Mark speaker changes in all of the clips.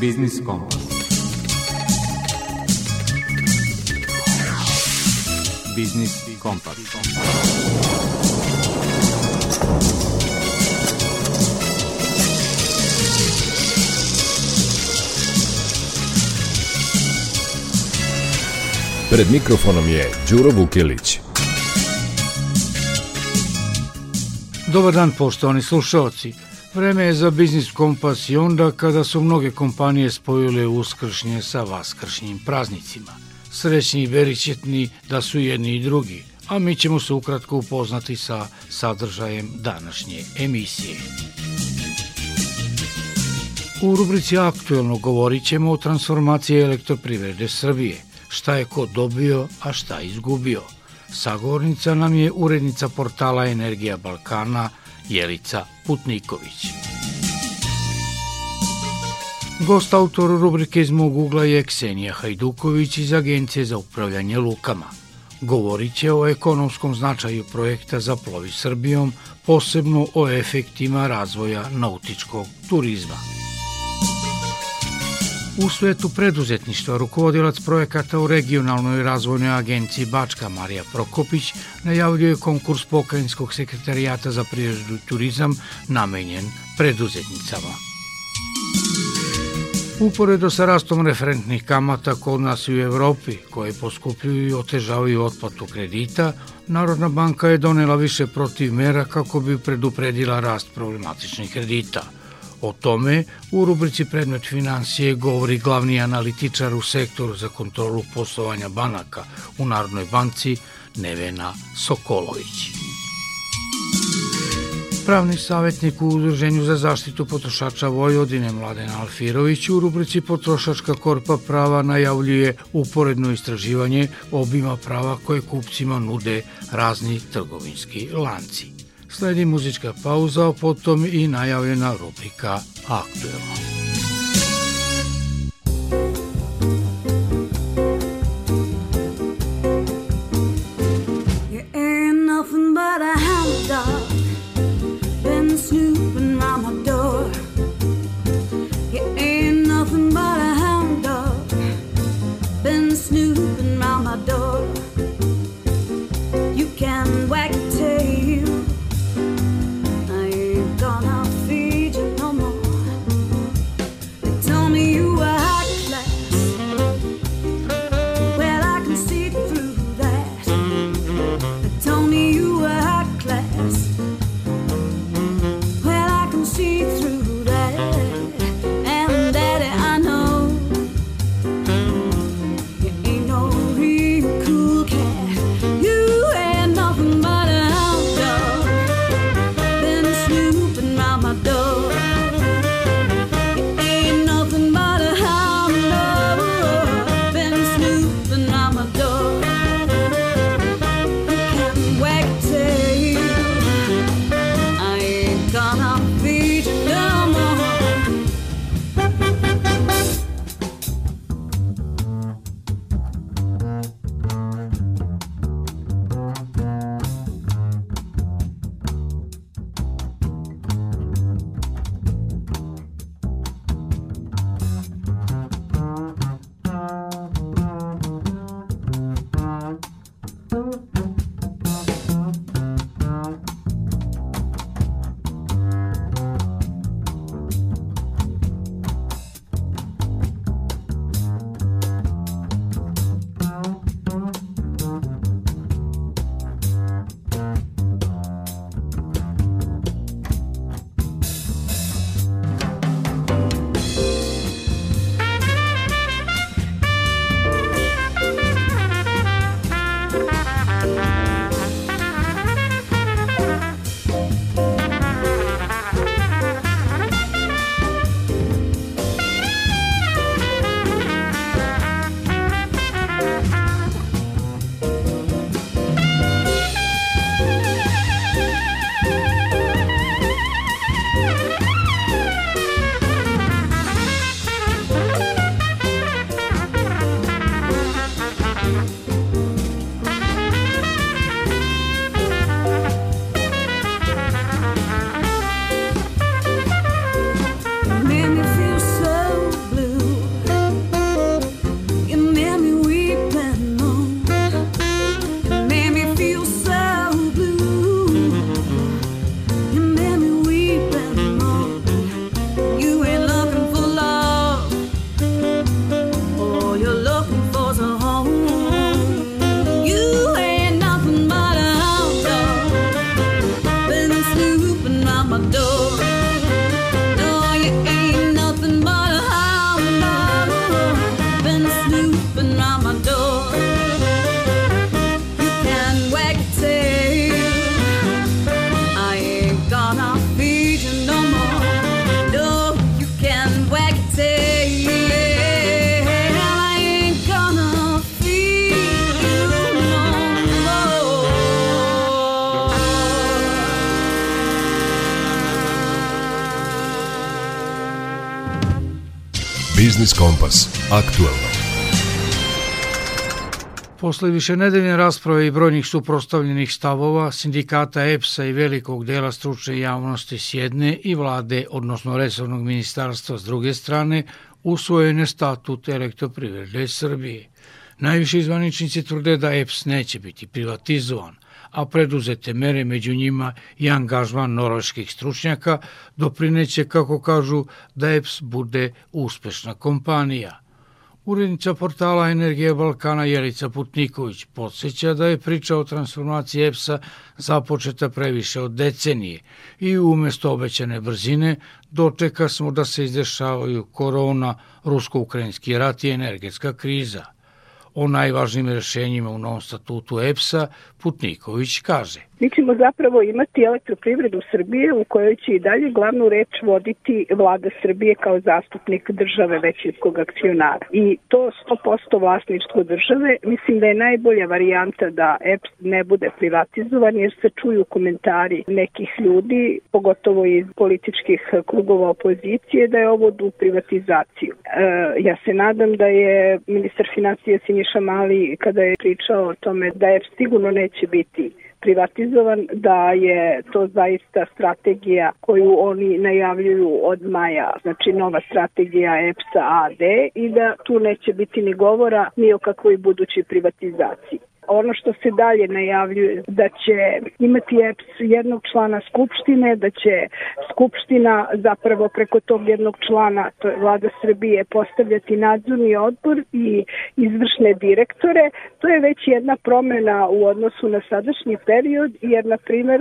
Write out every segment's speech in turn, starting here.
Speaker 1: Biznis Kompas. Biznis Kompas.
Speaker 2: Pred mikrofonom je Đuro Vukilić.
Speaker 3: Dobar dan poštovani slušalci. Vreme je za biznis kompas i onda kada su mnoge kompanije spojile uskršnje sa vaskršnjim praznicima. Srećni i verićetni da su jedni i drugi, a mi ćemo se ukratko upoznati sa sadržajem današnje emisije. U rubrici Aktuelno govorit ćemo o transformaciji elektroprivrede Srbije, šta je ko dobio, a šta izgubio. Sagovornica nam je urednica portala Energija Balkana Jelica Putniković. Gost autor rubrike iz mog ugla je Ksenija Hajduković iz Agencije za upravljanje lukama. Govorit će o ekonomskom značaju projekta za plovi Srbijom, posebno o efektima razvoja nautičkog turizma. U svetu preduzetništva rukovodilac projekata u regionalnoj razvojnoj agenciji Bačka Marija Prokopić najavljuje konkurs pokrajinskog sekretarijata za prirodu turizam namenjen preduzetnicama. Uporedo sa rastom referentnih kamata kod nas i u Evropi, koje poskupljuju i otežavaju otplatu kredita, Narodna banka je donela više protiv mera kako bi predupredila rast problematičnih kredita – O tome u rubrici Predmet financije govori glavni analitičar u sektoru za kontrolu poslovanja banaka u Narodnoj banci Nevena Sokolović. Pravni savjetnik u Udruženju za zaštitu potrošača Vojvodine Mladen Alfirović u rubrici Potrošačka korpa prava najavljuje uporedno istraživanje obima prava koje kupcima nude razni trgovinski lanci. Sledi muzička pauza, a potom i najavljena rubrika Aktuelno.
Speaker 2: Aktualno.
Speaker 3: Posle višenedeljne rasprave i brojnih suprostavljenih stavova sindikata EPS-a i velikog dela stručne javnosti s jedne i vlade, odnosno resornog ministarstva s druge strane, usvojen je statut elektroprivrede Srbije. Najviši zvaničnici tvrde da EPS neće biti privatizovan, a preduzete mere među njima i angažman norveških stručnjaka doprineće, kako kažu, da EPS bude uspešna kompanija. Urednica portala Energije Balkana Jelica Putniković podsjeća da je priča o transformaciji EPS-a započeta previše od decenije i umesto obećane brzine dočeka smo da se izdešavaju korona, rusko-ukrajinski rat i energetska kriza – o najvažnijim rešenjima u novom statutu EPS-a, Putniković kaže.
Speaker 4: Mi ćemo zapravo imati elektroprivredu Srbije u kojoj će i dalje glavnu reč voditi vlada Srbije kao zastupnik države većinskog akcionara. I to 100% vlasništvo države, mislim da je najbolja varijanta da EPS ne bude privatizovan jer se čuju komentari nekih ljudi, pogotovo iz političkih krugova opozicije, da je ovo du privatizaciju. E, ja se nadam da je ministar financija Siniša Mali kada je pričao o tome da EPS sigurno neće biti privatizovan, da je to zaista strategija koju oni najavljuju od maja, znači nova strategija EPSA AD i da tu neće biti ni govora ni o kakvoj budućoj privatizaciji ono što se dalje najavljuje da će imati EPS jednog člana skupštine, da će skupština zapravo preko tog jednog člana, to je vlada Srbije, postavljati nadzorni odbor i izvršne direktore. To je već jedna promena u odnosu na sadašnji period, jer na primer,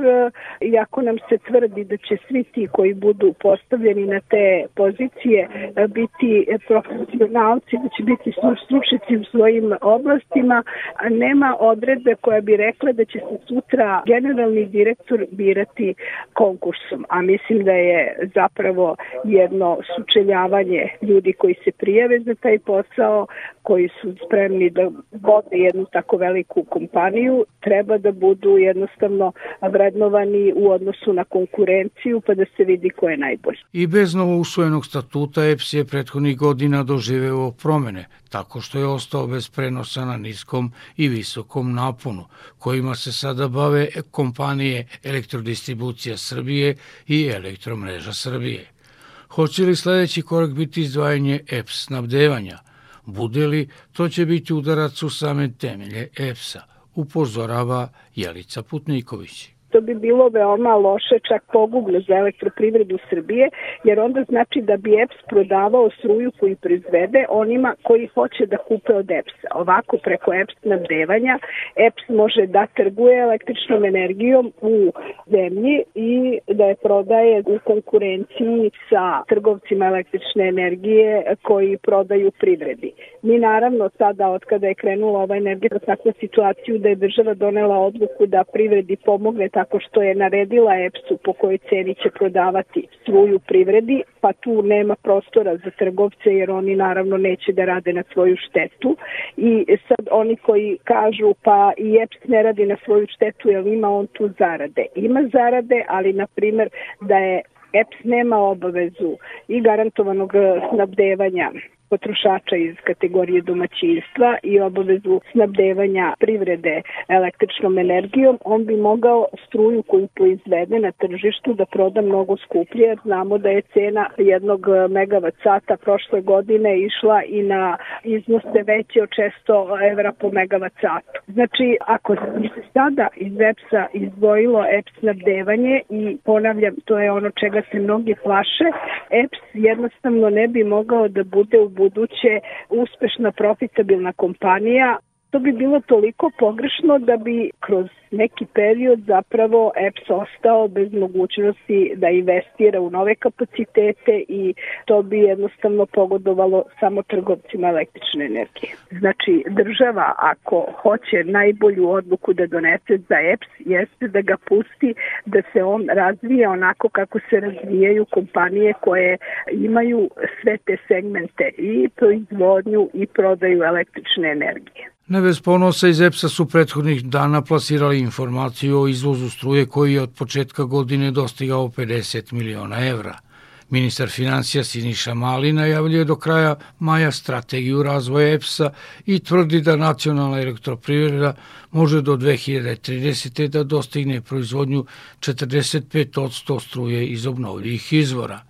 Speaker 4: iako nam se tvrdi da će svi ti koji budu postavljeni na te pozicije biti profesionalci, da će biti stručnici u svojim oblastima, nema odredbe koja bi rekla da će se sutra generalni direktor birati konkursom, a mislim da je zapravo jedno sučeljavanje ljudi koji se prijave za taj posao, koji su spremni da vode jednu tako veliku kompaniju, treba da budu jednostavno vrednovani u odnosu na konkurenciju pa da se vidi ko je najbolji.
Speaker 3: I bez novo usvojenog statuta EPS je prethodnih godina doživeo promene, tako što je ostao bez prenosa na niskom i visokom naponu, kojima se sada bave kompanije Elektrodistribucija Srbije i Elektromreža Srbije. Hoće li sledeći korak biti izdvajanje EPS snabdevanja? Bude li, to će biti udarac u same temelje EPS-a, upozorava Jelica Putniković.
Speaker 4: To bi bilo veoma loše, čak pogubno za elektroprivredu Srbije, jer onda znači da bi EPS prodavao struju koju proizvede onima koji hoće da kupe od EPS-a. Ovako preko EPS nabdevanja EPS može da trguje električnom energijom u zemlji i da je prodaje u konkurenciji sa trgovcima električne energije koji prodaju privredi. Mi naravno sada od kada je krenula ova energija takvu situaciju da je država donela odluku da privredi pomogne tako što je naredila EPS-u po kojoj ceni će prodavati struju privredi, pa tu nema prostora za trgovce jer oni naravno neće da rade na svoju štetu i sad oni koji kažu pa i EPS ne radi na svoju štetu jer ima on tu zarade. Ima zarade, ali na primer da je EPS nema obavezu i garantovanog snabdevanja potrošača iz kategorije domaćinstva i obavezu snabdevanja privrede električnom energijom, on bi mogao struju koju proizvede na tržištu da proda mnogo skuplje, jer znamo da je cena jednog megavat sata prošle godine išla i na iznose veće od 600 evra po megavat satu. Znači, ako se sada iz EPS-a izdvojilo EPS snabdevanje i ponavljam, to je ono čega se mnogi plaše, EPS jednostavno ne bi mogao da bude u buduće uspešna profitabilna kompanija to bi bilo toliko pogrešno da bi kroz neki period zapravo EPS ostao bez mogućnosti da investira u nove kapacitete i to bi jednostavno pogodovalo samo trgovcima električne energije. Znači, država ako hoće najbolju odluku da donese za EPS jeste da ga pusti da se on razvije onako kako se razvijaju kompanije koje imaju sve te segmente i proizvodnju i prodaju električne energije.
Speaker 3: Ne bez ponosa iz EPS-a su prethodnih dana plasirali informaciju o izvozu struje koji je od početka godine dostigao 50 miliona evra. Ministar financija Siniša Mali najavljuje do kraja maja strategiju razvoja EPS-a i tvrdi da nacionalna elektroprivreda može do 2030. da dostigne proizvodnju 45% struje iz obnovljivih izvora.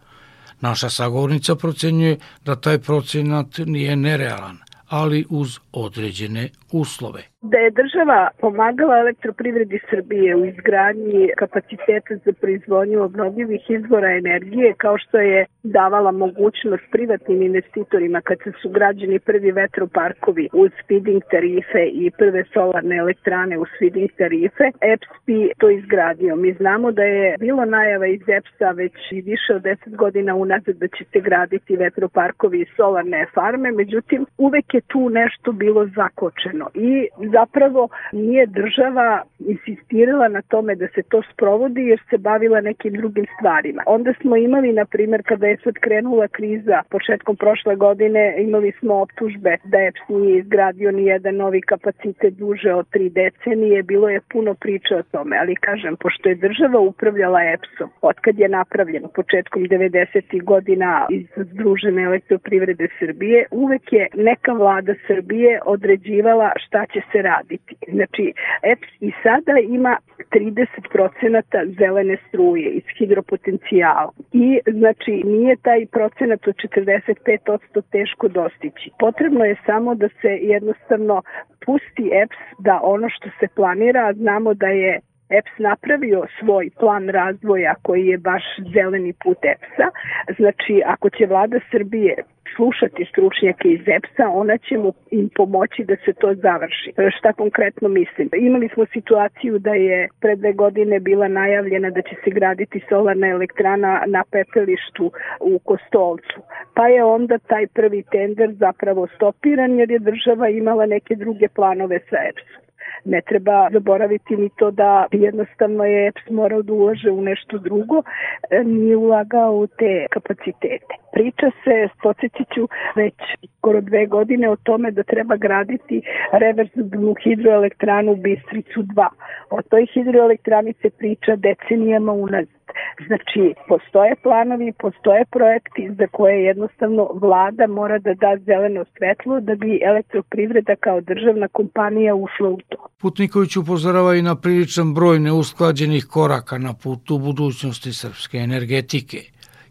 Speaker 3: Naša sagovornica procenjuje da taj procenat nije nerealan, ali uz određene uslove.
Speaker 4: Da je država pomagala elektroprivredi Srbije u izgradnji kapaciteta za proizvodnju obnovljivih izvora energije, kao što je davala mogućnost privatnim investitorima kad su građeni prvi vetroparkovi uz feeding tarife i prve solarne elektrane uz feeding tarife, EPS bi to izgradio. Mi znamo da je bilo najava iz EPS-a već i više od 10 godina unazad da će se graditi vetroparkovi i solarne farme, međutim uvek je tu nešto bilo zakočeno i zapravo nije država insistirala na tome da se to sprovodi jer se bavila nekim drugim stvarima. Onda smo imali, na primjer, kada je sad krenula kriza početkom prošle godine, imali smo optužbe da EPS nije izgradio ni jedan novi kapacitet duže od tri decenije, bilo je puno priče o tome, ali kažem, pošto je država upravljala EPS-om, otkad je napravljeno početkom 90. godina iz Združene elektroprivrede Srbije, uvek je neka vlada Srbije određivala šta će se raditi. Znači, EPS i sada ima 30% zelene struje iz hidropotencijala i znači nije taj procenat od 45% teško dostići. Potrebno je samo da se jednostavno pusti EPS da ono što se planira, znamo da je EPS napravio svoj plan razvoja koji je baš zeleni put EPS-a. Znači, ako će vlada Srbije slušati stručnjake iz EPS-a, ona će mu im pomoći da se to završi. E, šta konkretno mislim? Imali smo situaciju da je pre dve godine bila najavljena da će se graditi solarna elektrana na pepelištu u Kostolcu. Pa je onda taj prvi tender zapravo stopiran jer je država imala neke druge planove sa EPS-om ne treba zaboraviti ni to da jednostavno je EPS morao da ulože u nešto drugo, e, nije ulagao u te kapacitete. Priča se, podsjetit ću, već skoro dve godine o tome da treba graditi reverzibilnu hidroelektranu Bistricu 2. O toj hidroelektrani se priča decenijama unazad. Znači, postoje planovi, postoje projekti za koje jednostavno vlada mora da da zeleno svetlo da bi elektroprivreda kao državna kompanija ušla u to.
Speaker 3: Putniković upozorava i na priličan broj neusklađenih koraka na putu budućnosti srpske energetike.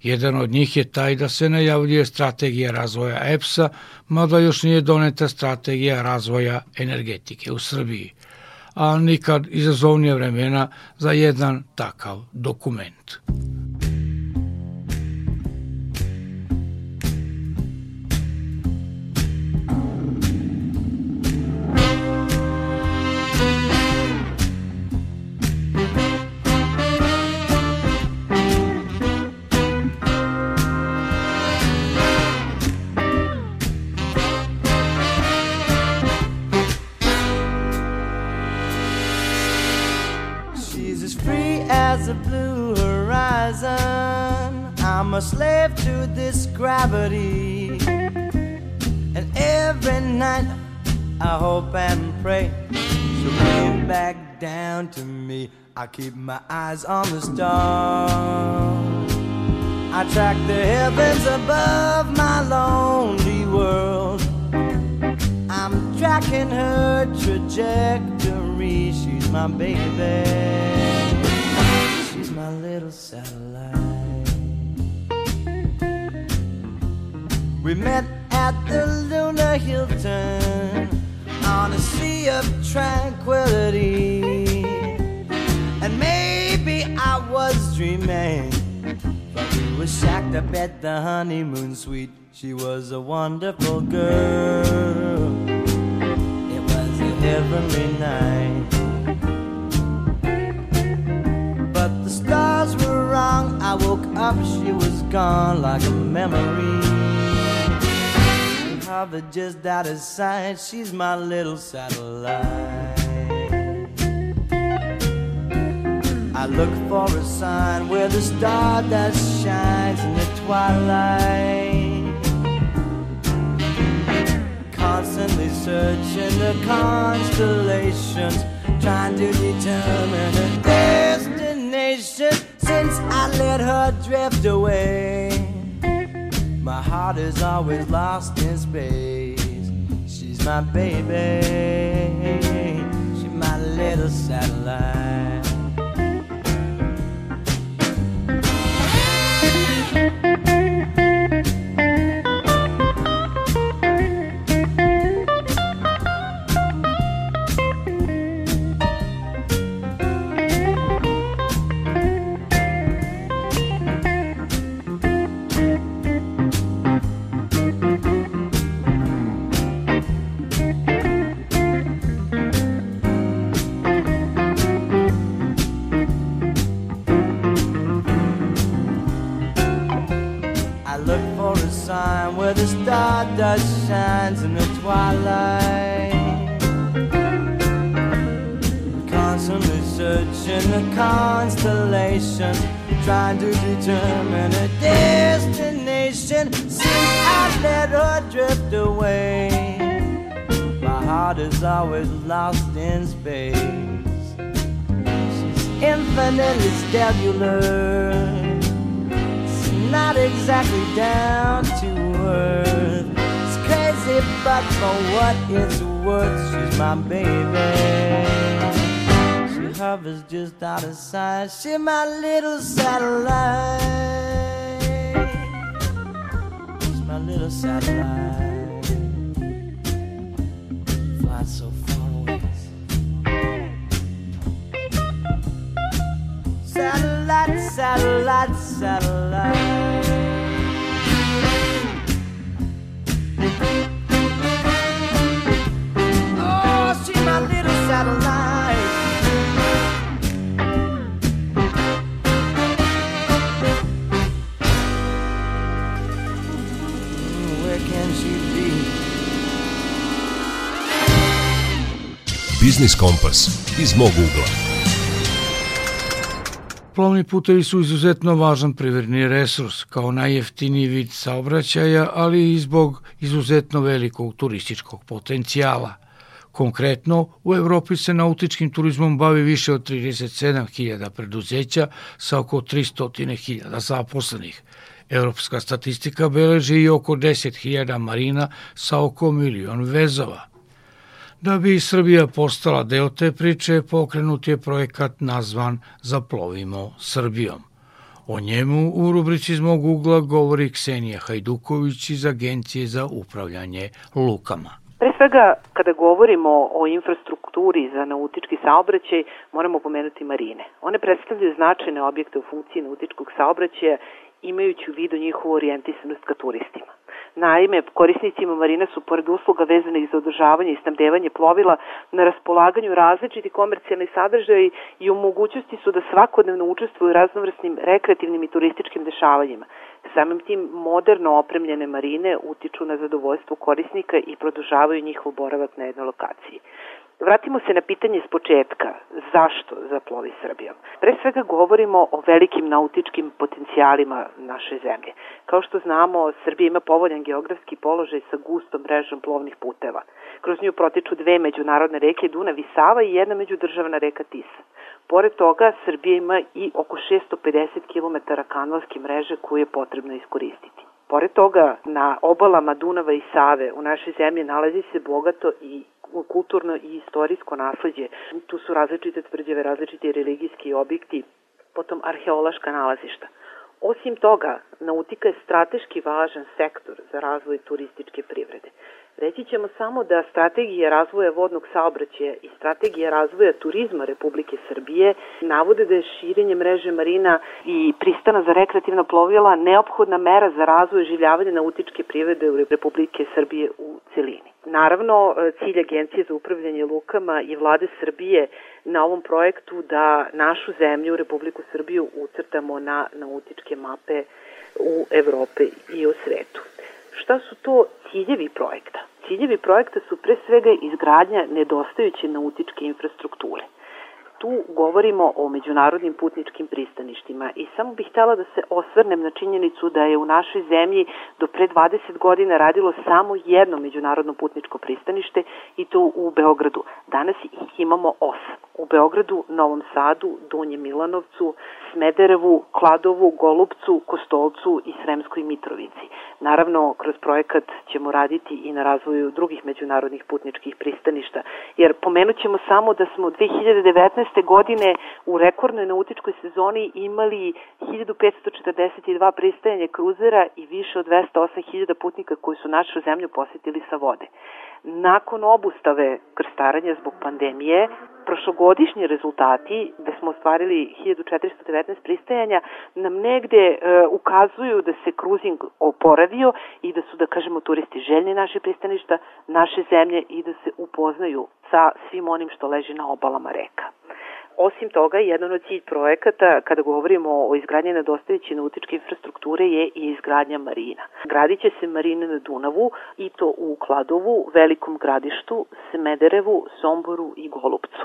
Speaker 3: Jedan od njih je taj da se najavljuje strategija razvoja EPS-a, mada još nije doneta strategija razvoja energetike u Srbiji a nikad izazovnije vremena za jedan takav dokument.
Speaker 5: Hope and pray she'll bring back down to me. I keep my eyes on the stars. I track the heavens above my lonely world. I'm tracking her trajectory. She's my baby. She's my little satellite. We met at the Luna Hilton on a sea of tranquility. And maybe I was dreaming, but we were shacked up at the honeymoon suite. She was a wonderful girl. It was a heavenly night. But the stars were wrong. I woke up, she was gone like a memory just out of sight. She's my little satellite. I look for a sign where the star that shines in the twilight. Constantly searching the constellations, trying to determine her destination. Since I let her drift away. My heart is always lost in space. She's my baby, she's my little satellite. I searching the constellation, trying to determine a destination. Since I let her drift away, my heart is always lost in space. She's infinitely stellar not exactly down to earth. It's crazy, but for what it's worth, she's my baby. She hovers just out of sight. She's my little satellite. She's my little satellite. Flies so far away. Satellite, satellite, satellite.
Speaker 2: Biznis Kompas iz mog ugla.
Speaker 3: Plovni putevi su izuzetno važan privredni resurs kao najjeftiniji vid saobraćaja, ali i zbog izuzetno velikog turističkog potencijala. Konkretno, u Evropi se nautičkim turizmom bavi više od 37.000 preduzeća sa oko 300.000 zaposlenih. Evropska statistika beleži i oko 10.000 marina sa oko milion vezova. Da bi Srbija postala deo te priče, pokrenut je projekat nazvan Zaplovimo Srbijom. O njemu u rubrici iz mog ugla govori Ksenija Hajduković iz Agencije za upravljanje lukama.
Speaker 6: Pre svega, kada govorimo o infrastrukturi za nautički saobraćaj, moramo pomenuti marine. One predstavljaju značajne objekte u funkciji nautičkog saobraćaja, imajući u vidu njihovu orijentisanost ka turistima. Naime, korisnicima marina su pored usluga vezanih za održavanje i snabdevanje plovila na raspolaganju različiti komercijalni sadržaji i u mogućnosti su da svakodnevno učestvuju u raznovrsnim rekreativnim i turističkim dešavanjima. Samim tim moderno opremljene marine utiču na zadovoljstvo korisnika i produžavaju njihov boravak na jednoj lokaciji. Vratimo se na pitanje s početka. Zašto zaplovi Srbijom? Pre svega govorimo o velikim nautičkim potencijalima naše zemlje. Kao što znamo, Srbija ima povoljan geografski položaj sa gustom mrežom plovnih puteva. Kroz nju protiču dve međunarodne reke Dunav i Sava i jedna međudržavna reka Tisa. Pored toga, Srbija ima i oko 650 km kanalske mreže koju je potrebno iskoristiti. Pored toga, na obalama Dunava i Save u našoj zemlji nalazi se bogato i kulturno i istorijsko nasledđe. Tu su različite tvrđave, različiti religijski objekti, potom arheološka nalazišta. Osim toga, nautika je strateški važan sektor za razvoj turističke privrede. Reći ćemo samo da strategija razvoja vodnog saobraćaja i strategija razvoja turizma Republike Srbije navode da je širenje mreže marina i pristana za rekreativna plovila neophodna mera za razvoj življavanja nautičke privrede u Republike Srbije u celini. Naravno, cilj Agencije za upravljanje lukama i vlade Srbije na ovom projektu da našu zemlju, Republiku Srbiju, ucrtamo na nautičke mape u Evrope i u svetu. Šta su to ciljevi projekta? Ciljevi projekta su pre svega izgradnja nedostajuće nautičke infrastrukture. Tu govorimo o međunarodnim putničkim pristaništima i samo bih htela da se osvrnem na činjenicu da je u našoj zemlji do pre 20 godina radilo samo jedno međunarodno putničko pristanište i to u Beogradu. Danas ih imamo osam. U Beogradu, Novom Sadu, Donjem Milanovcu, Smederevu, Kladovu, Golubcu, Kostolcu i Sremskoj Mitrovici. Naravno, kroz projekat ćemo raditi i na razvoju drugih međunarodnih putničkih pristaništa, jer pomenut ćemo samo da smo 2019. godine u rekordnoj nautičkoj sezoni imali 1542 pristajanje kruzera i više od 208.000 putnika koji su našu zemlju posetili sa vode. Nakon obustave krstaranja zbog pandemije, prošlogodišnji rezultati, da smo ostvarili 1419 pristajanja, nam negde e, ukazuju da se kruzing oporavio i da su, da kažemo, turisti željni naše pristaništa, naše zemlje i da se upoznaju sa svim onim što leži na obalama reka. Osim toga, jedan od cilj projekata, kada govorimo o izgradnji nedostajeće nautičke infrastrukture, je i izgradnja marina. Gradit će se marine na Dunavu i to u Kladovu, Velikom gradištu, Smederevu, Somboru i Golubcu.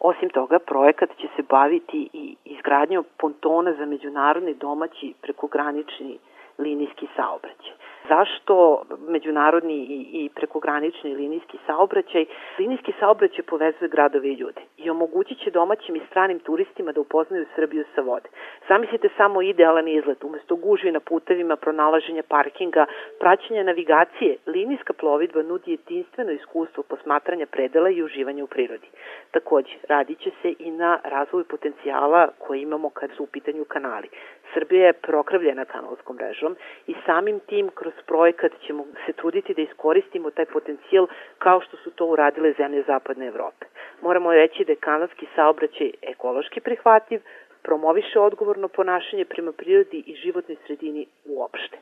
Speaker 6: Osim toga, projekat će se baviti i izgradnjom pontona za međunarodni domaći prekogranični linijski saobraćaj. Zašto međunarodni i, i prekogranični linijski saobraćaj? Linijski saobraćaj povezuje gradove i ljude i omogućit će domaćim i stranim turistima da upoznaju Srbiju sa vode. Zamislite samo idealan izlet, umesto gužvi na putevima, pronalaženja parkinga, praćenja navigacije, linijska plovidba nudi jedinstveno iskustvo posmatranja predela i uživanja u prirodi. Takođe, radit će se i na razvoju potencijala koje imamo kad su u pitanju kanali. Srbija je prokravljena kanalskom mrežom i samim tim kroz projekat ćemo se truditi da iskoristimo taj potencijal kao što su to uradile zemlje Zapadne Evrope. Moramo reći da je kanalski saobraćaj ekološki prihvatljiv, promoviše odgovorno ponašanje prema prirodi i životnoj sredini uopšte.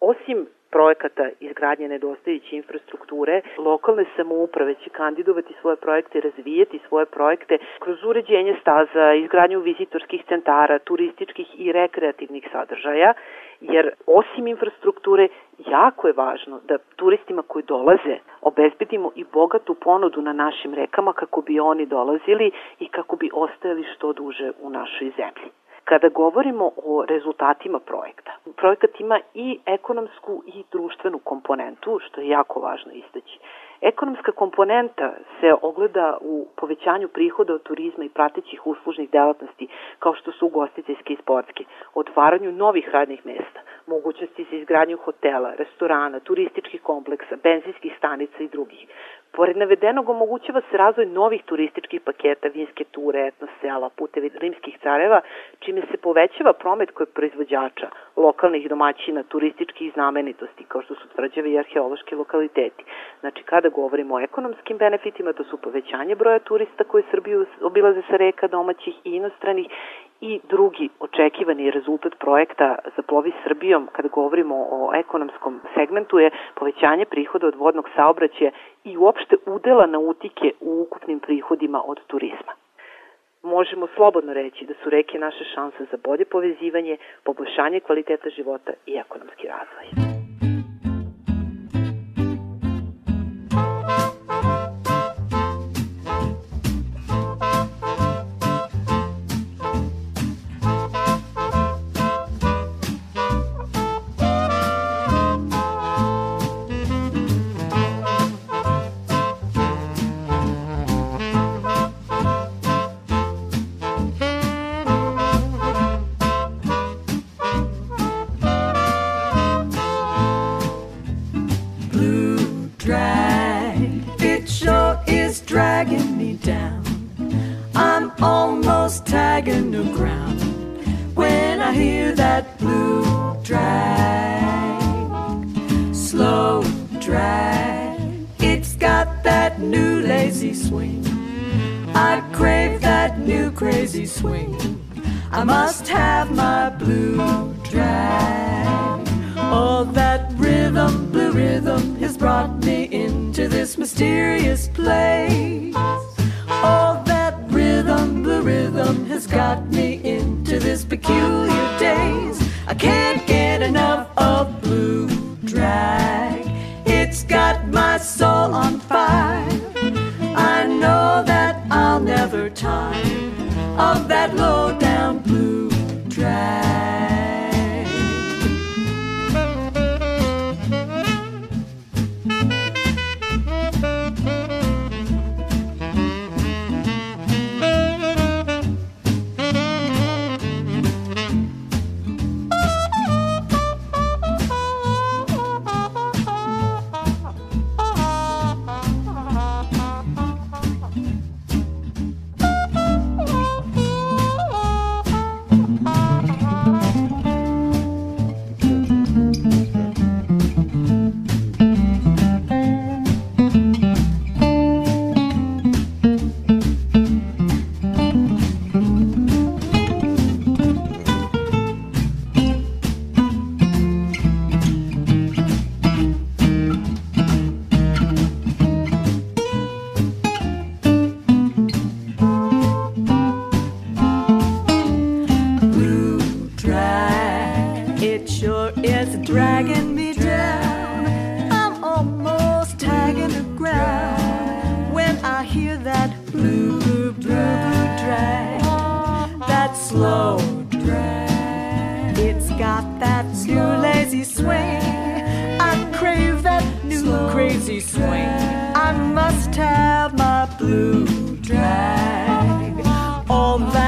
Speaker 6: Osim projekata izgradnje nedostajuće infrastrukture, lokalne samouprave će kandidovati svoje projekte, razvijeti svoje projekte kroz uređenje staza, izgradnju vizitorskih centara, turističkih i rekreativnih sadržaja, jer osim infrastrukture jako je važno da turistima koji dolaze obezbedimo i bogatu ponudu na našim rekama kako bi oni dolazili i kako bi ostajali što duže u našoj zemlji. Kada govorimo o rezultatima projekta, projekat ima i ekonomsku i društvenu komponentu, što je jako važno istaći. Ekonomska komponenta se ogleda u povećanju prihoda od turizma i pratećih uslužnih delatnosti, kao što su ugostiteljske i sportske, otvaranju novih radnih mesta, mogućnosti za izgradnju hotela, restorana, turističkih kompleksa, benzinskih stanica i drugih. Pored navedenog omogućava se razvoj novih turističkih paketa, vinske ture, etno sela, putevi rimskih careva, čime se povećava promet kod proizvođača, lokalnih domaćina, turističkih znamenitosti, kao što su tvrđave i arheološki lokaliteti. Znači, kada govorimo o ekonomskim benefitima, to su povećanje broja turista koji Srbiju obilaze sa reka domaćih i inostranih i drugi očekivani rezultat projekta za plovi Srbijom kada govorimo o ekonomskom segmentu je povećanje prihoda od vodnog saobraćaja i uopšte udela nautike u ukupnim prihodima od turizma. Možemo slobodno reći da su reke naše šanse za bolje povezivanje, poboljšanje kvaliteta života i ekonomski razvoj.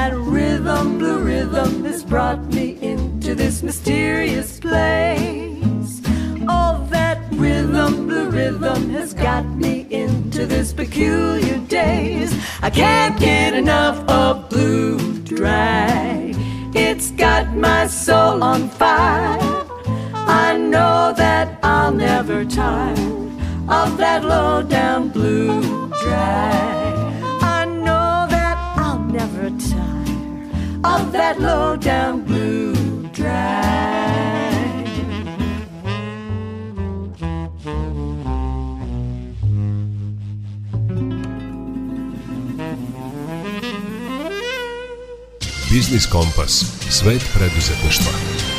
Speaker 7: That rhythm, blue rhythm has brought me into this mysterious place. All that rhythm, blue rhythm has got me into this peculiar days. I can't get enough of blue drag. It's got my soul on fire. I know that I'll never tire of that low down blue drag. That low down blue drag.
Speaker 2: Biznis Kompas. Svet preduzetništva.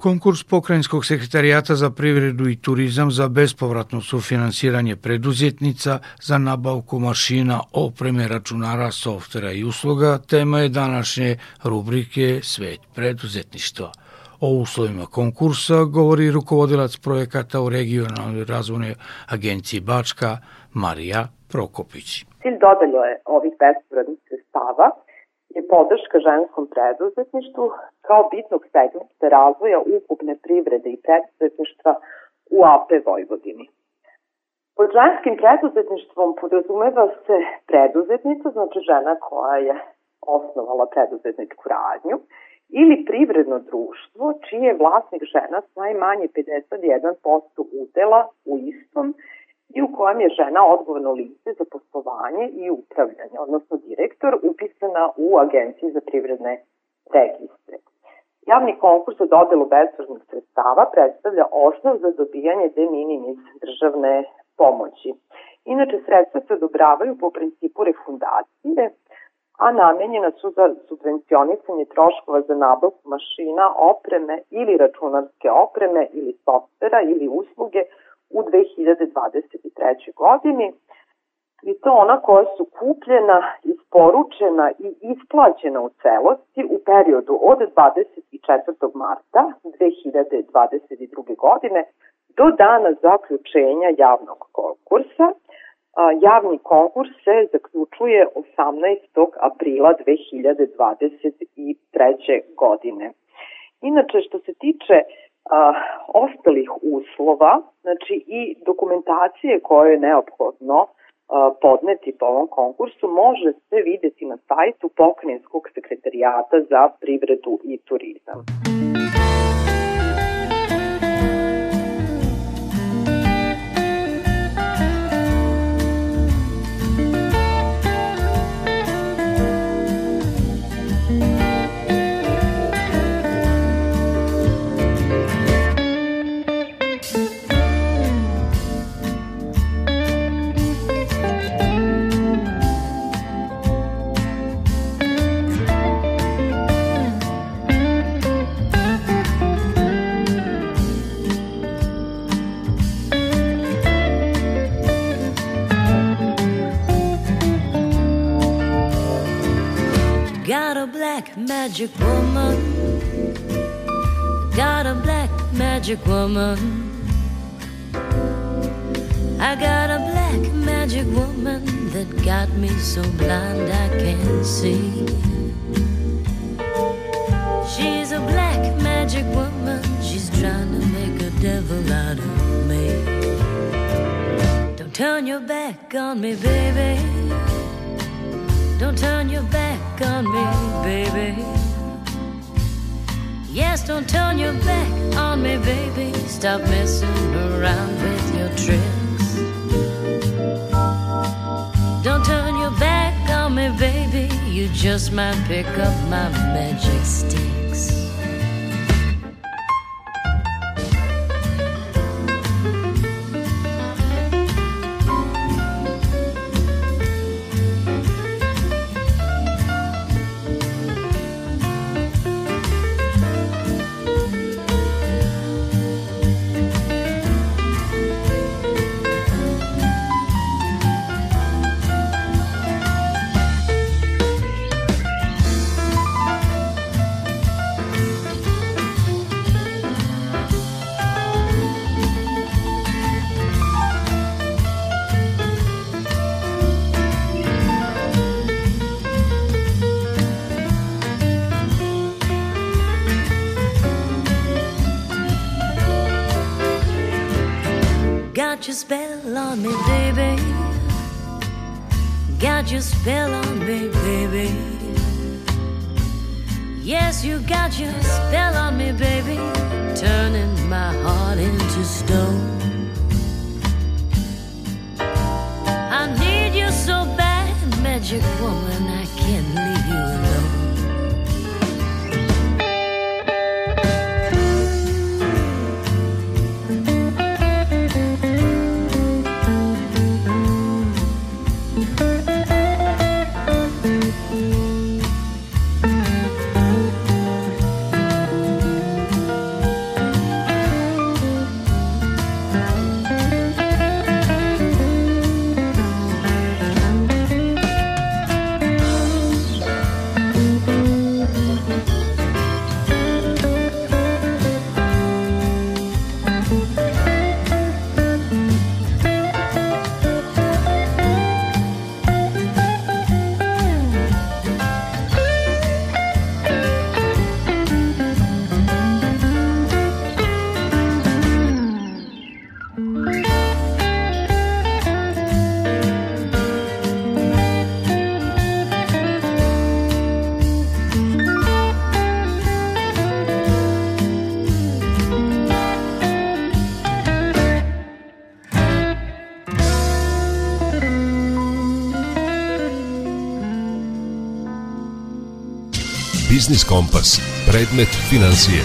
Speaker 3: Konkurs Pokrajinskog sekretarijata za privredu i turizam za bespovratno sufinansiranje preduzetnica za nabavku mašina, opreme, računara, softvera i usluga tema je današnje rubrike Svet preduzetništva. O uslovima konkursa govori rukovodilac projekata u regionalnoj razvojnoj agenciji Bačka Marija Prokopić.
Speaker 8: Cilj dodalje ovih bespovratnih sredstava je podrška ženskom preduzetništvu kao bitnog segmenta razvoja ukupne privrede i preduzetništva u AP Vojvodini. Pod ženskim preduzetništvom podrazumeva se preduzetnica, znači žena koja je osnovala preduzetničku radnju, ili privredno društvo čiji je vlasnik žena s najmanje 51% udela u istom i u kojem je žena odgovorno lice za poslovanje i upravljanje, odnosno direktor upisana u Agenciji za privredne registre. Javni konkurs za dodelu bezvržnih sredstava predstavlja osnov za dobijanje de minimis državne pomoći. Inače, sredstva se odobravaju po principu refundacije, a namenjena su za subvencionisanje troškova za nabavku mašina, opreme ili računarske opreme ili softvera ili usluge u 2023. godini i to ona koja su kupljena, isporučena i isplaćena u celosti u periodu od 24. marta 2022. godine do dana zaključenja javnog konkursa. Javni konkurs se zaključuje 18. aprila 2023. godine. Inače, što se tiče a, ostalih uslova, znači i dokumentacije koje je neophodno a, podneti po ovom konkursu može se videti na sajtu Pokrenjskog sekretarijata za privredu i turizam.
Speaker 9: Black magic woman. Got a black magic woman. I got a black magic woman that got me so blind I can't see. She's a black magic woman. She's trying to make a devil out of me. Don't turn your back on me, baby. Don't turn your back on me, baby. Yes, don't turn your back on me, baby. Stop messing around with your tricks. Don't turn your back on me, baby. You just might pick up my magic sticks. your spell on me, baby. Got your spell on me, baby. Yes, you got your spell on me, baby. Turning my heart into stone. I need you so bad, magic woman. I can't leave you alone.
Speaker 2: Biznis Kompas. Predmet financije.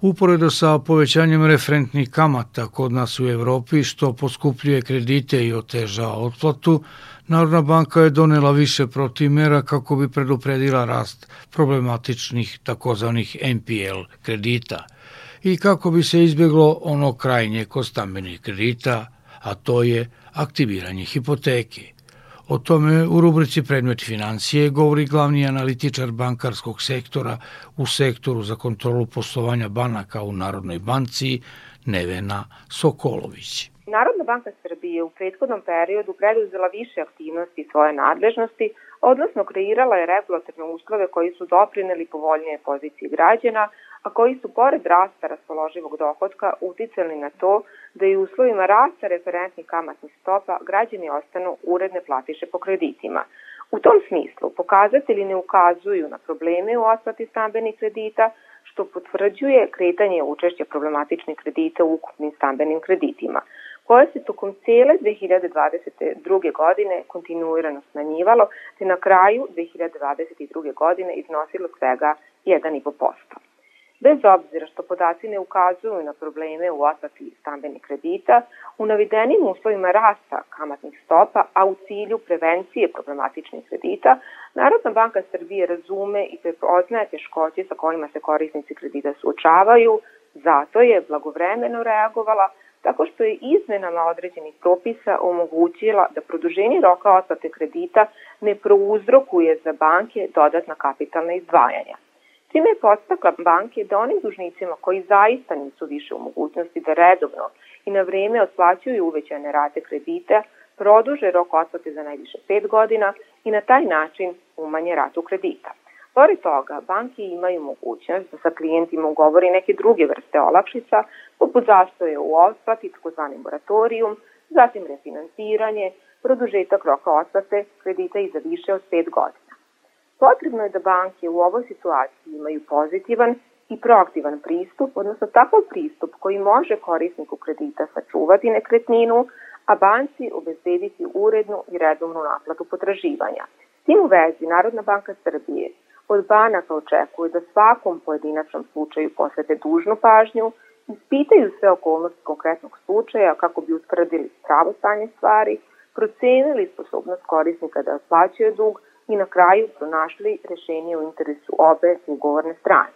Speaker 3: Uporedo sa povećanjem referentnih kamata kod nas u Evropi, što poskupljuje kredite i oteža otplatu, Narodna banka je donela više protimera kako bi predupredila rast problematičnih takozvanih NPL kredita i kako bi se izbjeglo ono krajnje kod stambenih kredita, a to je aktiviranje hipoteke. O tome u rubrici Predmet financije govori glavni analitičar bankarskog sektora u sektoru za kontrolu poslovanja banaka u Narodnoj banci Nevena Sokolović.
Speaker 10: Narodna banka Srbije u prethodnom periodu preduzela više aktivnosti svoje nadležnosti, odnosno kreirala je regulatorne uslove koji su doprineli povoljnije pozicije građana, a koji su pored rasta raspoloživog dohodka uticali na to da i u uslovima rasta referentnih kamatnih stopa građani ostanu uredne platiše po kreditima. U tom smislu pokazatelji ne ukazuju na probleme u otplati stambenih kredita, što potvrđuje kretanje učešća problematičnih kredita u ukupnim stambenim kreditima, koje se tokom cele 2022. godine kontinuirano smanjivalo, te na kraju 2022. godine iznosilo svega 1,5%. Bez obzira što podaci ne ukazuju na probleme u otplati stambenih kredita, u navedenim uslovima rasta kamatnih stopa, a u cilju prevencije problematičnih kredita, Narodna banka Srbije razume i prepoznaje teškoće sa kojima se korisnici kredita suočavaju, zato je blagovremeno reagovala tako što je izmenama određenih propisa omogućila da produženje roka otplate kredita ne prouzrokuje za banke dodatna kapitalna izdvajanja. Time je podstakla banke da onim dužnicima koji zaista nisu više u mogućnosti da redovno i na vreme otplaćuju uvećane rate kredita, produže rok otplate za najviše 5 godina i na taj način umanje ratu kredita. Pored toga, banke imaju mogućnost da sa klijentima ugovori neke druge vrste olakšica, poput zastoje u otplati, takozvani moratorijum, zatim refinansiranje, produžetak roka otplate kredita i za više od 5 godina. Potrebno je da banke u ovoj situaciji imaju pozitivan i proaktivan pristup, odnosno takav pristup koji može korisniku kredita sačuvati nekretninu, a banci obezbediti urednu i redovnu naplatu potraživanja. S tim u vezi Narodna banka Srbije od banaka očekuje da svakom pojedinačnom slučaju posvete dužnu pažnju, ispitaju sve okolnosti konkretnog slučaja kako bi utvrdili pravo stanje stvari, procenili sposobnost korisnika da otplaćuje dug, i na kraju pronašli rešenje u interesu obe ugovorne strane.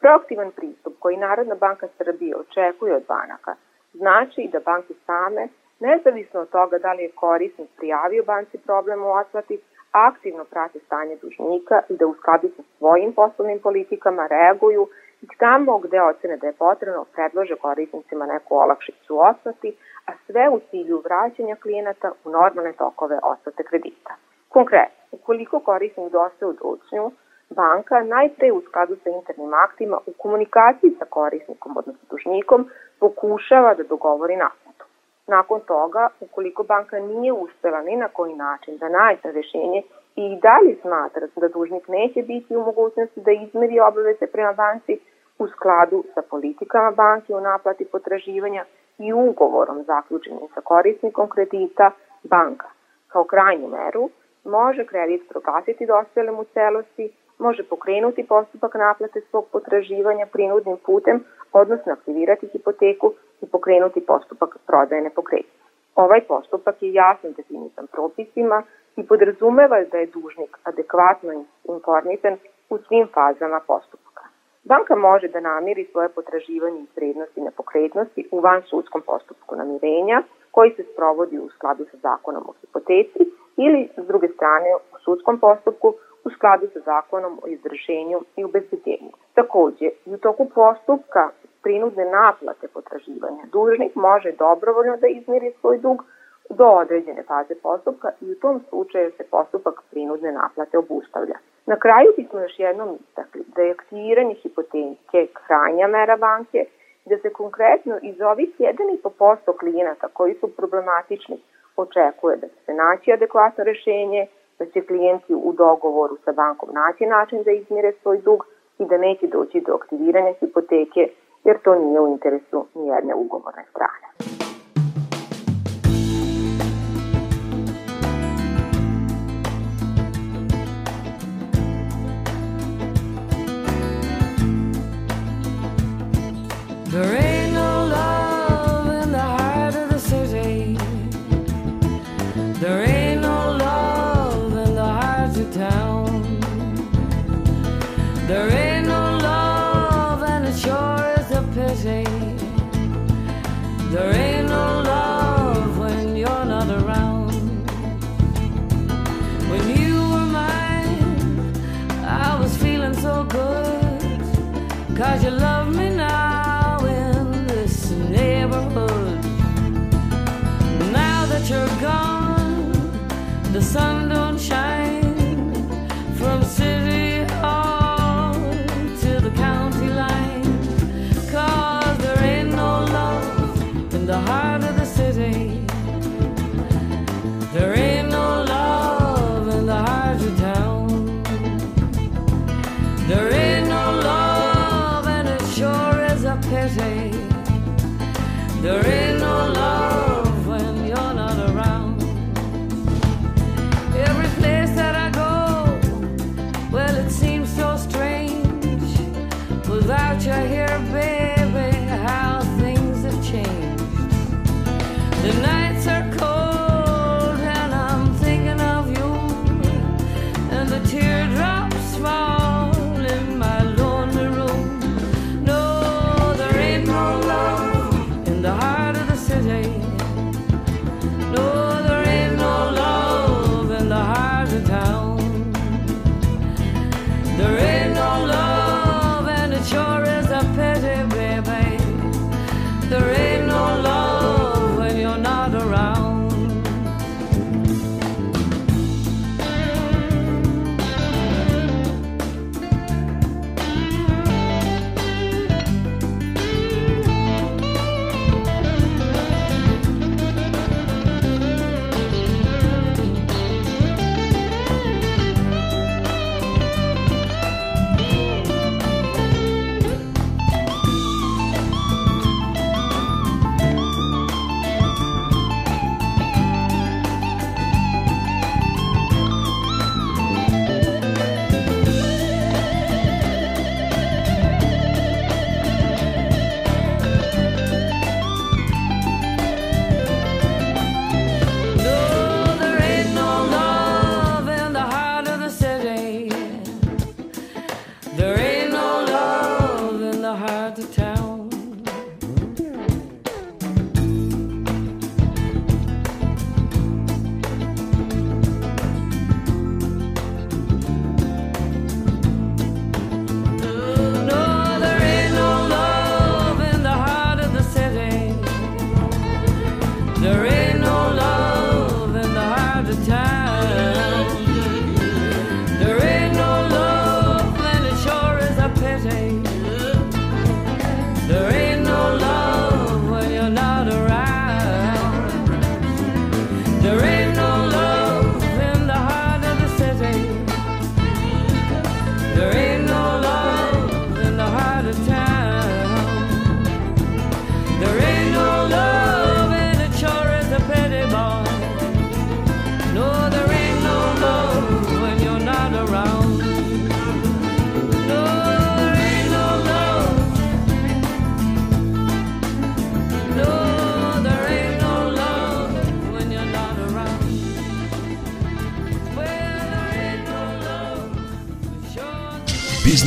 Speaker 10: Proaktivan pristup koji Narodna banka Srbije očekuje od banaka znači da banke same, nezavisno od toga da li je korisnik prijavio banci problem u otplati, aktivno prate stanje dužnika i da u skladu sa svojim poslovnim politikama reaguju i tamo gde ocene da je potrebno predlože korisnicima neku olakšicu otplati, a sve u cilju vraćanja klijenata u normalne tokove otplate kredita. Konkretno, ukoliko korisnik dosta u dučnju, banka najpre u skladu sa internim aktima u komunikaciji sa korisnikom, odnosno dužnikom, pokušava da dogovori naplatu. Nakon toga, ukoliko banka nije uspela ni na koji način da nađe rešenje i dalje smatra da dužnik neće biti u mogućnosti da izmeri obaveze prema banci u skladu sa politikama banke o naplati potraživanja i ugovorom zaključenim sa korisnikom kredita, banka kao krajnju meru može kredit proglasiti dospelem u celosti, može pokrenuti postupak naplate svog potraživanja prinudnim putem, odnosno aktivirati hipoteku i pokrenuti postupak prodaje nepokretnosti. Ovaj postupak je jasno definisan propisima i podrazumeva da je dužnik adekvatno informisan u svim fazama postupka. Banka može da namiri svoje potraživanje iz vrednosti nepokretnosti u van sudskom postupku namirenja koji se sprovodi u skladu sa zakonom o hipoteci ili s druge strane u sudskom postupku u skladu sa zakonom o izvršenju i obezbeđenju. Takođe, i u toku postupka prinudne naplate potraživanja dužnik može dobrovoljno da izmiri svoj dug do određene faze postupka i u tom slučaju se postupak prinudne naplate obustavlja. Na kraju bismo još jednom istakli da je aktiviranje hipoteke krajnja mera banke da se konkretno iz ovih 1,5% klijenata koji su problematični očekuje da će se naći adekvatno rešenje, da će klijenti u dogovoru sa bankom naći način da izmire svoj dug i da neće doći do aktiviranja hipoteke jer to nije u interesu nijedne ugovorne strane.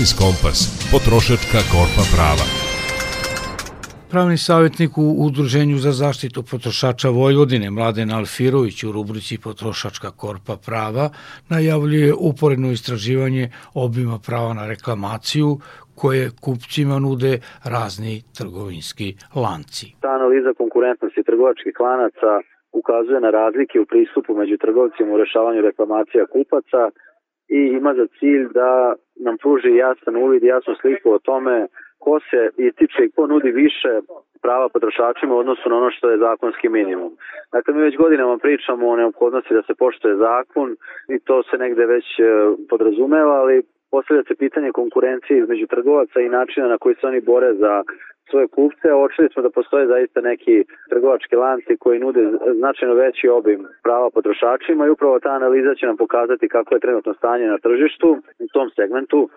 Speaker 2: Biznis Kompas. Potrošačka korpa prava.
Speaker 3: Pravni savjetnik u Udruženju za zaštitu potrošača Vojvodine Mladen Alfirović u rubrici Potrošačka korpa prava najavljuje uporedno istraživanje obima prava na reklamaciju koje kupcima nude razni trgovinski lanci.
Speaker 11: Ta analiza konkurentnosti trgovačkih lanaca ukazuje na razlike u pristupu među trgovcima u rešavanju reklamacija kupaca i ima za cilj da nam pruži jasan uvid, jasnu sliku o tome ko se ističe i ko nudi više prava potrošačima u odnosu na ono što je zakonski minimum. Dakle, mi već godinama pričamo o neophodnosti da se poštoje zakon i to se negde već e, podrazumeva, ali postavlja se pitanje konkurencije između trgovaca i načina na koji se oni bore za svoje kupce. Očili smo da postoje zaista neki trgovački lanci koji nude značajno veći obim prava potrošačima i upravo ta analiza će nam pokazati kako je trenutno stanje na tržištu u tom segmentu.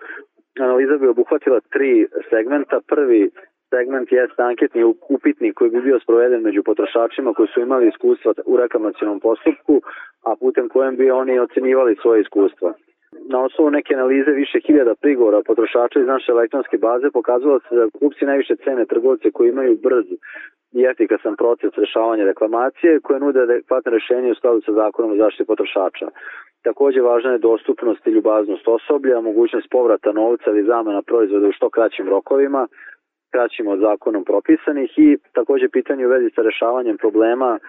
Speaker 11: Analiza bi obuhvatila tri segmenta. Prvi segment je anketni upitnik koji bi bio sproveden među potrošačima koji su imali iskustva u reklamacijnom postupku, a putem kojem bi oni ocenivali svoje iskustva. Na osnovu neke analize više hiljada prigovora potrošača iz naše elektronske baze pokazalo se da kupci najviše cene trgovce koji imaju brz i efikasan proces rešavanja reklamacije koje nude adekvatne rešenje u skladu sa zakonom o zaštiti potrošača. Takođe važna je dostupnost i ljubaznost osoblja, mogućnost povrata novca ili zamena proizvoda u što kraćim rokovima, kraćim od zakonom propisanih i takođe pitanje u vezi sa rešavanjem problema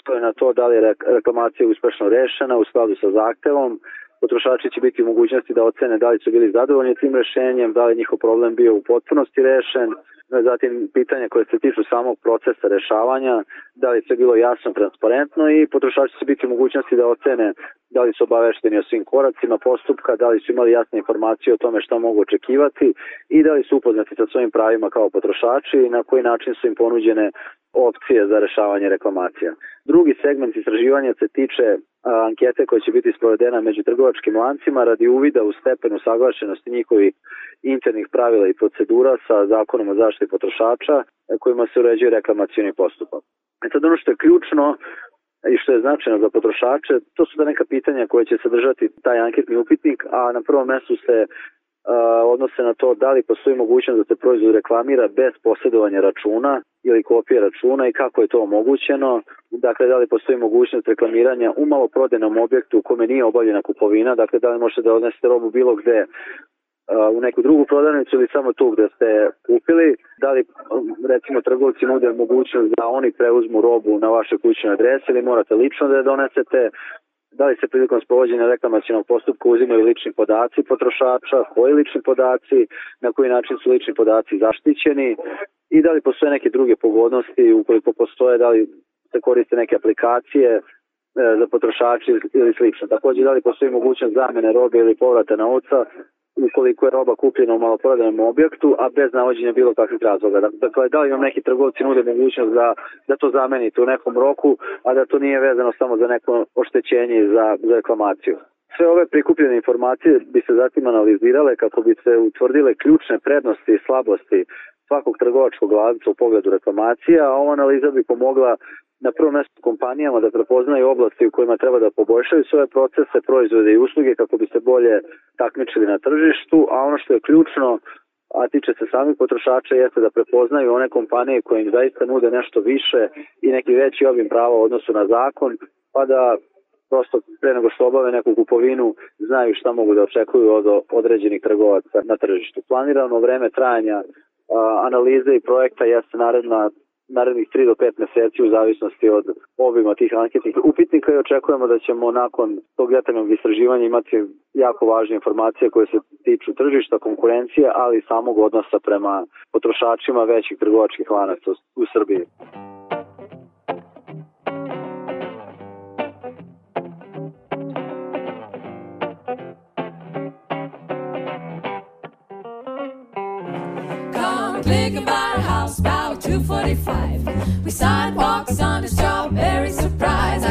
Speaker 11: stoje na to da li je reklamacija uspešno rešena u skladu sa zahtevom, potrošači će biti u mogućnosti da ocene da li su bili zadovoljni tim rešenjem, da li njihov problem bio u potpunosti rešen, zatim pitanja koje se tiču samog procesa rešavanja, da li sve bilo jasno, transparentno i potrošači će biti u mogućnosti da ocene da li su obavešteni o svim koracima postupka, da li su imali jasne informacije o tome šta mogu očekivati i da li su upoznati sa svojim pravima kao potrošači i na koji način su im ponuđene opcije za rešavanje reklamacija. Drugi segment istraživanja se tiče ankete koja će biti sprovedena među trgovačkim lancima radi uvida u stepenu saglašenosti njihovih internih pravila i procedura sa zakonom o zaštiti potrošača kojima se uređuje reklamacijoni postupak. E sad ono što je ključno i što je značajno za potrošače, to su da neka pitanja koje će sadržati taj anketni upitnik, a na prvom mestu se odnose na to da li postoji mogućnost da se proizvod reklamira bez posjedovanja računa ili kopije računa i kako je to omogućeno. Dakle, da li postoji mogućnost reklamiranja u maloprodenom objektu u kome nije obavljena kupovina, dakle da li možete da odnesete robu bilo gde u neku drugu prodavnicu ili samo tu gde ste kupili, da li recimo trgovci nude mogućnost da oni preuzmu robu na vaše kućne adrese ili morate lično da je donesete, da li se prilikom sprovođenja reklamacijnog postupka uzimaju lični podaci potrošača, koji lični podaci, na koji način su lični podaci zaštićeni? I da li postoje neke druge pogodnosti, ukoliko postoje, da li se koriste neke aplikacije e, za potrošači ili slično. Takođe, da li postoji mogućnost zamene robe ili povrata novca ukoliko je roba kupljena u maloprodanom objektu, a bez navođenja bilo kakvih razloga. Dakle, da li vam neki trgovci nude mogućnost da, da to zamenite u nekom roku, a da to nije vezano samo za neko oštećenje za, za reklamaciju. Sve ove prikupljene informacije bi se zatim analizirale kako bi se utvrdile ključne prednosti i slabosti svakog trgovačkog lanca u pogledu reklamacija, a ova analiza bi pomogla na prvom mestu kompanijama da prepoznaju oblasti u kojima treba da poboljšaju svoje procese, proizvode i usluge kako bi se bolje takmičili na tržištu, a ono što je ključno, a tiče se samih potrošača, jeste da prepoznaju one kompanije koje im zaista nude nešto više i neki veći obim prava u odnosu na zakon, pa da prosto pre nego što obave neku kupovinu znaju šta mogu da očekuju od određenih trgovaca na tržištu. Planirano vreme trajanja analize i projekta jeste naredna narednih 3 do 5 meseci u zavisnosti od obima tih anketnih upitnika i očekujemo da ćemo nakon tog detaljnog istraživanja imati jako važne informacije koje se tiču tržišta, konkurencije, ali i samog odnosa prema potrošačima većih trgovačkih lanaca u Srbiji.
Speaker 9: Click about a house about 245. We sidewalks on a strawberry surprise.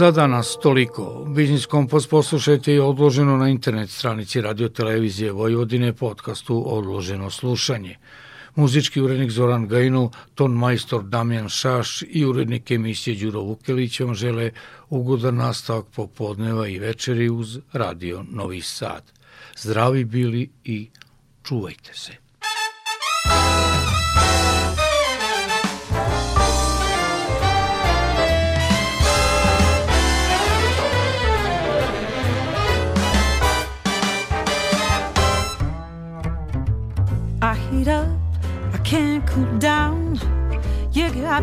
Speaker 3: Za danas toliko. Biznis Kompas poslušajte i odloženo na internet stranici Radio Televizije Vojvodine podcastu Odloženo slušanje. Muzički urednik Zoran Gajinu, ton majstor Damjan Šaš i urednik emisije Đuro Vukelić vam žele ugodan nastavak popodneva i večeri uz Radio Novi Sad. Zdravi bili i čuvajte se.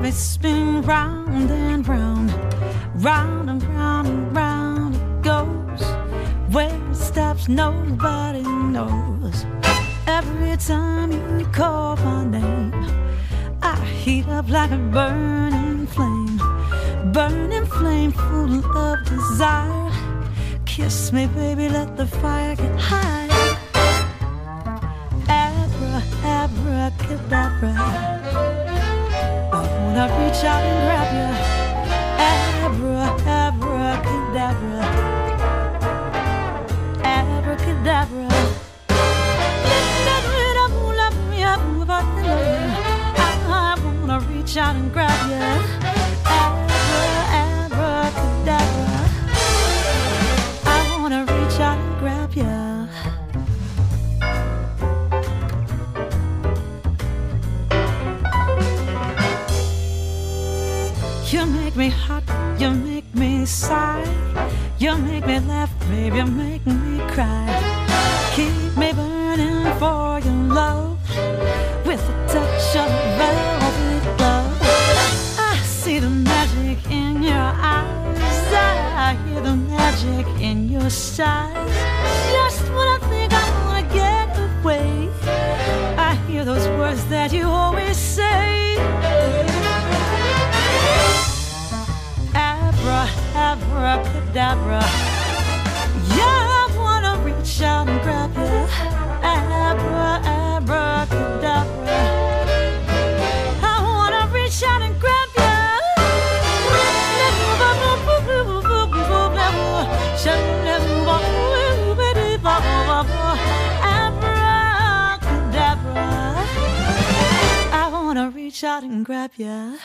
Speaker 12: Me spinning round and round, round and round and round it goes. Where it stops, nobody knows. Every time you call my name, I heat up like a burning flame, burning flame full of desire. Kiss me, baby, let the fire get high. I wanna reach out and grab you. Abra, abracadabra. Abracadabra. I wanna reach out and grab you. Make me laugh, baby, make me cry. Keep me burning for your love with a touch of velvet glove. I see the magic in your eyes, I hear the magic in your sighs. Abracadabra. Yeah, I wanna reach out and grab you. Abra, abracadabra. I wanna reach out and grab. Abracadabra. I wanna reach out and grab you.